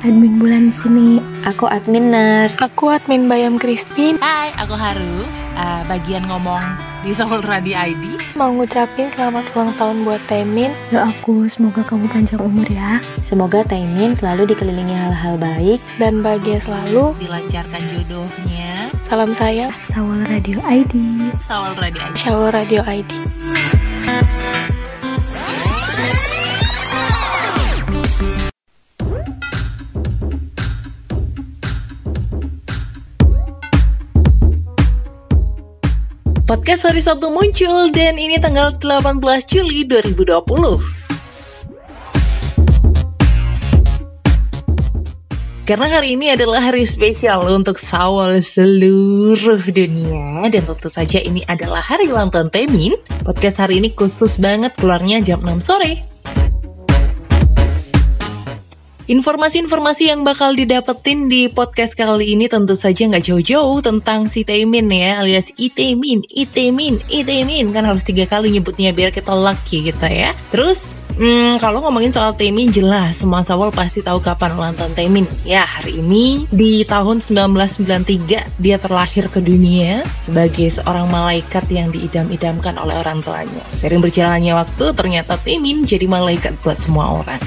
admin bulan di sini. Aku admin Nar. Aku admin Bayam Crispy. Hai, aku Haru. Uh, bagian ngomong di Soul Radio ID. Mau ngucapin selamat ulang tahun buat Temin. Ya aku, semoga kamu panjang umur ya. Semoga Temin selalu dikelilingi hal-hal baik dan bahagia selalu. Dilancarkan jodohnya. Salam sayang. Sawal Radio ID. Sawal Radio ID. Sawal Radio ID. Podcast hari Sabtu muncul dan ini tanggal 18 Juli 2020. Karena hari ini adalah hari spesial untuk sawal seluruh dunia Dan tentu saja ini adalah hari ulang tahun Temin Podcast hari ini khusus banget keluarnya jam 6 sore Informasi-informasi yang bakal didapetin di podcast kali ini tentu saja nggak jauh-jauh tentang si Temin ya alias Itemin, Itemin, Itemin kan harus tiga kali nyebutnya biar kita lucky gitu ya. Terus Hmm, kalau ngomongin soal Temin jelas semua sawal pasti tahu kapan ulang tahun Temin. Ya, hari ini di tahun 1993 dia terlahir ke dunia sebagai seorang malaikat yang diidam-idamkan oleh orang tuanya. Sering berjalannya waktu ternyata Temin jadi malaikat buat semua orang.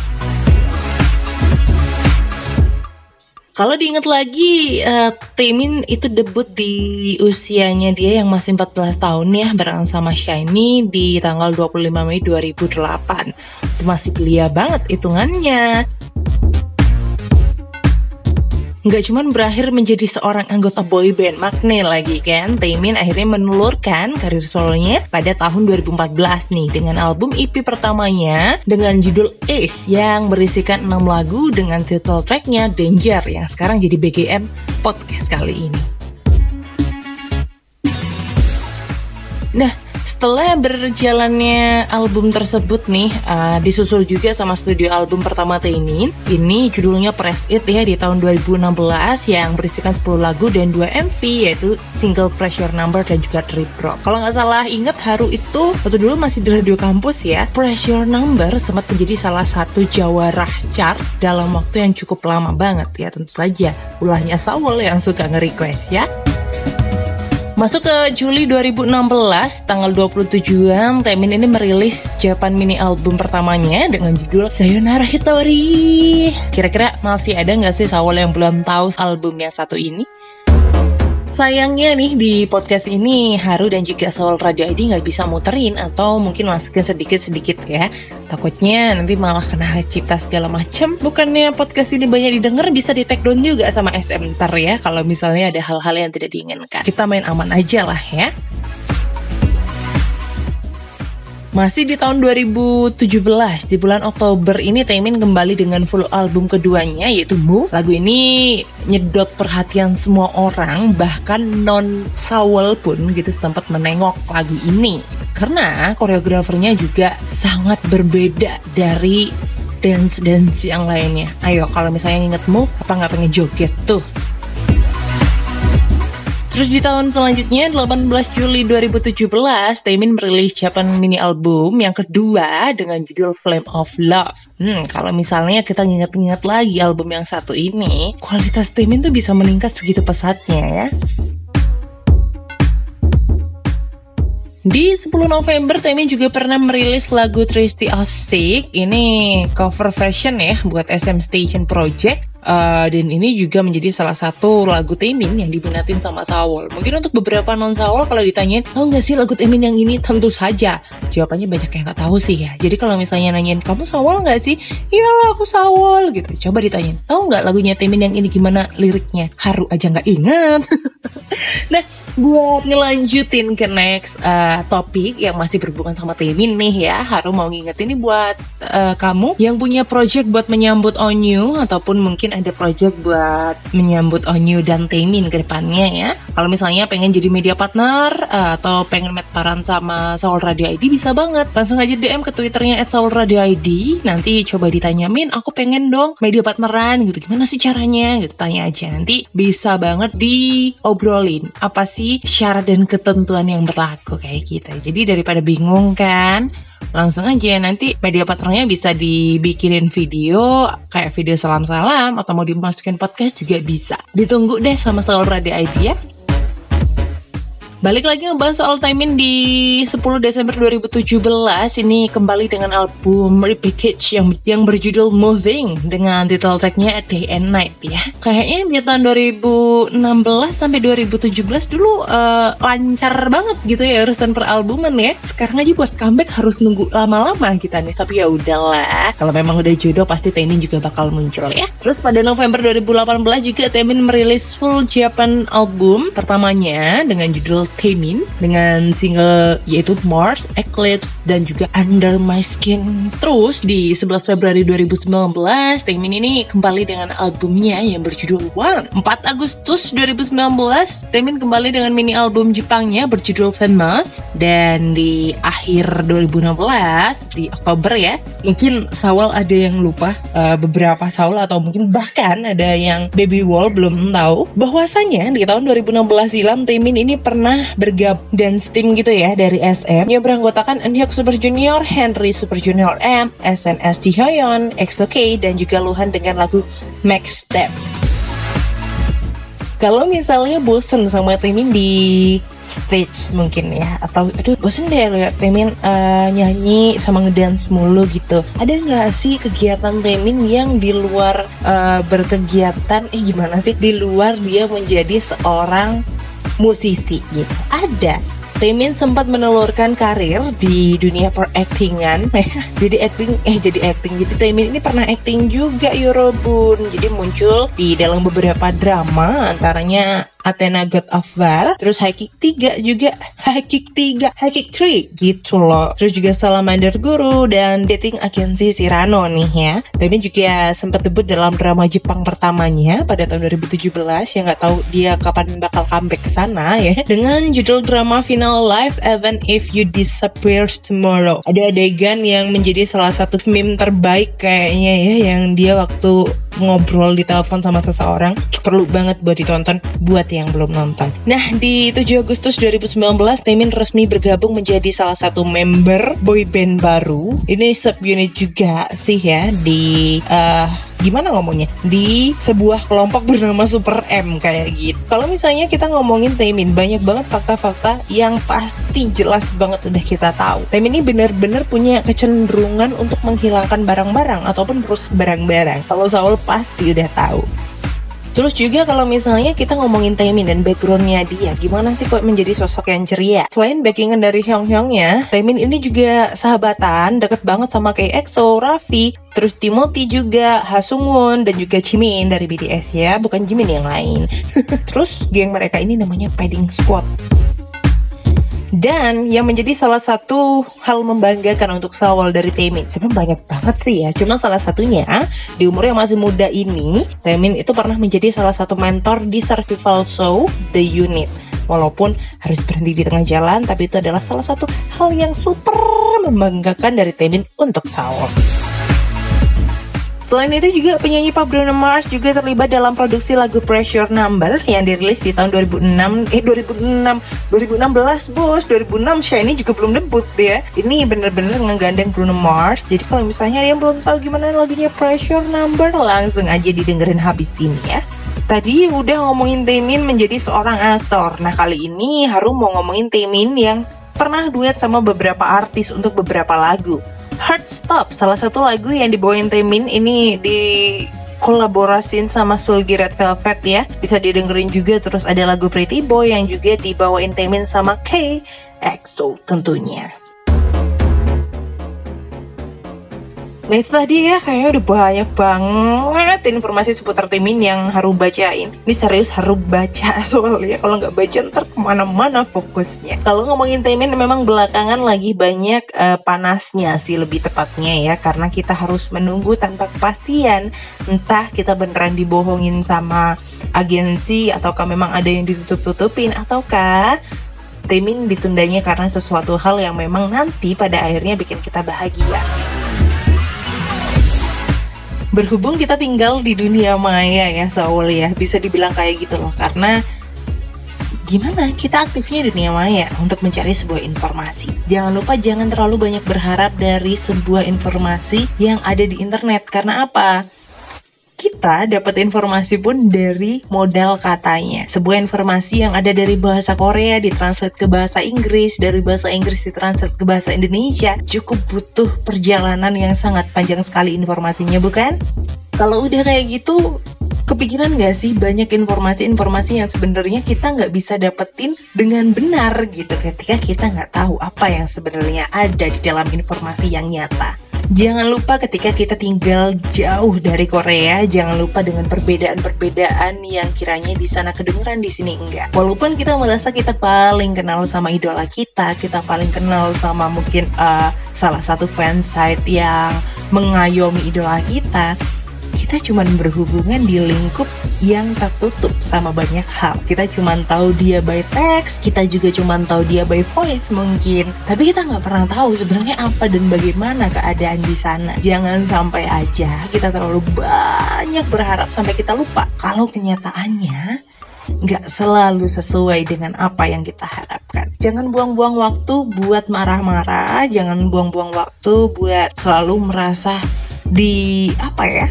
Kalau diingat lagi, uh, Temin itu debut di usianya dia yang masih 14 tahun ya, bareng sama Shiny di tanggal 25 Mei 2008. Itu masih belia banget hitungannya nggak cuma berakhir menjadi seorang anggota boy band Magne lagi kan? Taemin akhirnya menelurkan karir solonya pada tahun 2014 nih dengan album EP pertamanya dengan judul Ace yang berisikan 6 lagu dengan title tracknya Danger yang sekarang jadi BGM podcast kali ini. Nah, setelah berjalannya album tersebut nih uh, disusul juga sama studio album pertama Taemin ini judulnya Press It ya di tahun 2016 yang berisikan 10 lagu dan 2 MV yaitu single Pressure Number dan juga Trip Rock. Kalau nggak salah inget Haru itu waktu dulu masih di radio kampus ya. Pressure Number sempat menjadi salah satu jawarah chart dalam waktu yang cukup lama banget ya tentu saja ulahnya Saul yang suka nge-request ya Masuk ke Juli 2016, tanggal 27-an, Temin ini merilis Japan mini album pertamanya dengan judul Sayonara Hitori. Kira-kira masih ada nggak sih Sawol yang belum tahu album yang satu ini? Sayangnya nih di podcast ini Haru dan juga Soul Radio ID nggak bisa muterin atau mungkin masukin sedikit-sedikit ya. Takutnya nanti malah kena cipta segala macam. Bukannya podcast ini banyak didengar bisa di take down juga sama SM ntar ya kalau misalnya ada hal-hal yang tidak diinginkan. Kita main aman aja lah ya. Masih di tahun 2017, di bulan Oktober ini Taemin kembali dengan full album keduanya yaitu Move. Lagu ini nyedot perhatian semua orang, bahkan non Sawol pun gitu sempat menengok lagu ini. Karena koreografernya juga sangat berbeda dari dance-dance yang lainnya. Ayo kalau misalnya inget Move, apa nggak pengen joget tuh? Terus di tahun selanjutnya 18 Juli 2017 Taemin merilis Japan mini album yang kedua dengan judul Flame of Love. Hmm, kalau misalnya kita ingat-ingat lagi album yang satu ini, kualitas Taemin tuh bisa meningkat segitu pesatnya ya. Di 10 November, Taemin juga pernah merilis lagu Tristy of Sick. Ini cover version ya buat SM Station Project. Uh, dan ini juga menjadi salah satu lagu Temin yang diminatin sama Sawol. Mungkin untuk beberapa non Sawol kalau ditanyain, tahu nggak sih lagu Temin yang ini? Tentu saja. Jawabannya banyak yang nggak tahu sih ya. Jadi kalau misalnya nanyain, kamu Sawol nggak sih? Iyalah aku Sawol gitu. Coba ditanyain, tahu nggak lagunya Temin yang ini gimana liriknya? Haru aja nggak ingat. nah, buat ngelanjutin ke next uh, topik yang masih berhubungan sama Temin nih ya Haru mau ngingetin nih buat uh, kamu yang punya project buat menyambut Onyu ataupun mungkin ada project buat menyambut Onyu dan Temin ke depannya ya. Kalau misalnya pengen jadi media partner uh, atau pengen metaran sama Soul Radio ID bisa banget. Langsung aja DM ke twitternya at Soul Radio ID nanti coba ditanya Min aku pengen dong media partneran gitu. Gimana sih caranya? Gitu tanya aja. Nanti bisa banget diobrolin. Apa sih sih syarat dan ketentuan yang berlaku? Kayak kita. Jadi daripada bingung kan, langsung aja nanti media partnernya bisa dibikinin video kayak video salam-salam atau mau dimasukin podcast juga bisa. Ditunggu deh sama Soul Radio ID ya. Balik lagi ngebahas soal Taemin di 10 Desember 2017 ini kembali dengan album Repackage yang yang berjudul Moving dengan title tracknya Day and Night ya. Kayaknya di tahun 2016 sampai 2017 dulu uh, lancar banget gitu ya urusan peralbuman ya. Sekarang aja buat comeback harus nunggu lama-lama kita nih. Tapi ya udahlah. Kalau memang udah jodoh pasti Taemin juga bakal muncul ya. Terus pada November 2018 juga Taemin merilis full Japan album pertamanya dengan judul Taemin dengan single yaitu Mars, Eclipse, dan juga Under My Skin. Terus di 11 Februari 2019, Taemin ini kembali dengan albumnya yang berjudul One. 4 Agustus 2019, Taemin kembali dengan mini album Jepangnya berjudul Famous. Dan di akhir 2016, di Oktober ya, mungkin Sawal ada yang lupa uh, beberapa Saul atau mungkin bahkan ada yang Baby Wall belum tahu bahwasanya di tahun 2016 silam Taemin ini pernah bergabung dance team gitu ya dari SM yang beranggotakan Eunhyuk Super Junior, Henry Super Junior M, SNSD Hyoyeon, EXO-K dan juga Luhan dengan lagu Max Step. Kalau misalnya bosen sama Taemin di stage mungkin ya atau aduh bosen deh lihat Temin uh, nyanyi sama ngedance mulu gitu. Ada nggak sih kegiatan Temin yang di luar uh, berkegiatan? Eh gimana sih? Di luar dia menjadi seorang musisi gitu. Ada. Temin sempat menelurkan karir di dunia per-actingan. Jadi acting eh jadi acting. Jadi Temin ini pernah acting juga Yorobun. Jadi muncul di dalam beberapa drama antaranya Athena God of War terus High Kick 3 juga. High Kick 3 High Kick 3 gitu loh. Terus juga Salamander Guru dan Dating Agency Sirano nih ya. Temin juga sempat debut dalam drama Jepang pertamanya pada tahun 2017 yang nggak tahu dia kapan bakal comeback ke sana ya. Dengan judul drama Final Life Even If You Disappear Tomorrow. Ada adegan yang menjadi salah satu meme terbaik kayaknya ya yang dia waktu ngobrol di telepon sama seseorang perlu banget buat ditonton buat yang belum nonton. Nah, di 7 Agustus 2019 Taemin resmi bergabung menjadi salah satu member boy band baru. Ini subunit juga sih ya di uh, gimana ngomongnya di sebuah kelompok bernama Super M kayak gitu. Kalau misalnya kita ngomongin Taemin banyak banget fakta-fakta yang pasti jelas banget udah kita tahu. Taemin ini benar-benar punya kecenderungan untuk menghilangkan barang-barang ataupun merusak barang-barang. Kalau Saul pasti udah tahu. Terus juga kalau misalnya kita ngomongin Taemin dan backgroundnya dia, gimana sih kok menjadi sosok yang ceria? Selain backingan dari Hyung Hyungnya, Taemin ini juga sahabatan, deket banget sama kayak EXO, Raffi, terus Timothy juga, Hasungwon, dan juga Jimin dari BTS ya, bukan Jimin yang lain. terus geng mereka ini namanya Padding Squad. Dan yang menjadi salah satu hal membanggakan untuk Sawal dari Temin Sebenarnya banyak banget sih ya. Cuma salah satunya di umur yang masih muda ini Temin itu pernah menjadi salah satu mentor di survival show The Unit. Walaupun harus berhenti di tengah jalan Tapi itu adalah salah satu hal yang super membanggakan dari Temin untuk Sawal Selain itu juga penyanyi pop Bruno Mars juga terlibat dalam produksi lagu Pressure Number yang dirilis di tahun 2006 eh 2006 2016 bos. 2006 Shiny juga belum debut ya ini bener-bener ngegandeng Bruno Mars. Jadi kalau misalnya yang belum tahu gimana lagunya Pressure Number langsung aja didengerin habis ini ya. Tadi udah ngomongin Taemin menjadi seorang aktor. Nah kali ini Harum mau ngomongin Taemin yang pernah duet sama beberapa artis untuk beberapa lagu Heart Stop, salah satu lagu yang dibawain Temin ini di kolaborasiin sama Sulgi Red Velvet ya. Bisa didengerin juga terus ada lagu Pretty Boy yang juga dibawain Temin sama K EXO tentunya Nah itu tadi ya kayaknya udah banyak banget informasi seputar Timin yang harus bacain. Ini serius harus baca soalnya kalau nggak baca ntar ke mana-mana fokusnya. Kalau ngomongin Timin memang belakangan lagi banyak uh, panasnya sih lebih tepatnya ya. Karena kita harus menunggu tanpa kepastian. Entah kita beneran dibohongin sama agensi Ataukah memang ada yang ditutup-tutupin Ataukah Timin ditundanya karena sesuatu hal yang memang nanti pada akhirnya bikin kita bahagia berhubung kita tinggal di dunia maya ya Saul ya bisa dibilang kayak gitu loh karena gimana kita aktifnya di dunia maya untuk mencari sebuah informasi Jangan lupa jangan terlalu banyak berharap dari sebuah informasi yang ada di internet. Karena apa? Kita dapat informasi pun dari modal katanya. Sebuah informasi yang ada dari bahasa Korea ditranslate ke bahasa Inggris, dari bahasa Inggris ditranslate ke bahasa Indonesia, cukup butuh perjalanan yang sangat panjang sekali informasinya, bukan? Kalau udah kayak gitu, kepikiran gak sih banyak informasi-informasi yang sebenarnya kita nggak bisa dapetin dengan benar gitu ketika kita nggak tahu apa yang sebenarnya ada di dalam informasi yang nyata. Jangan lupa ketika kita tinggal jauh dari Korea, jangan lupa dengan perbedaan-perbedaan yang kiranya di sana kedengeran di sini enggak. Walaupun kita merasa kita paling kenal sama idola kita, kita paling kenal sama mungkin uh, salah satu fansite yang mengayomi idola kita, kita cuma berhubungan di lingkup yang tertutup sama banyak hal. Kita cuma tahu dia by text, kita juga cuma tahu dia by voice mungkin. Tapi kita nggak pernah tahu sebenarnya apa dan bagaimana keadaan di sana. Jangan sampai aja kita terlalu banyak berharap sampai kita lupa kalau kenyataannya nggak selalu sesuai dengan apa yang kita harapkan. Jangan buang-buang waktu buat marah-marah, jangan buang-buang waktu buat selalu merasa di apa ya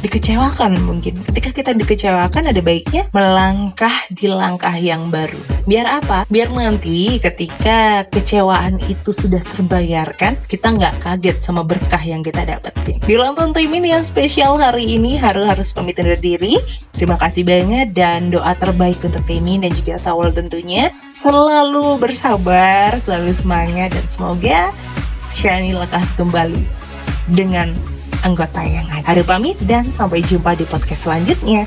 dikecewakan mungkin. Ketika kita dikecewakan ada baiknya melangkah di langkah yang baru. Biar apa? Biar nanti ketika kecewaan itu sudah terbayarkan, kita nggak kaget sama berkah yang kita dapetin. Di London Timin yang spesial hari ini harus harus pamit undur diri. Terima kasih banget dan doa terbaik untuk Timin dan juga Sawal tentunya. Selalu bersabar, selalu semangat dan semoga Shani lekas kembali dengan anggota yang ada. Hari pamit dan sampai jumpa di podcast selanjutnya.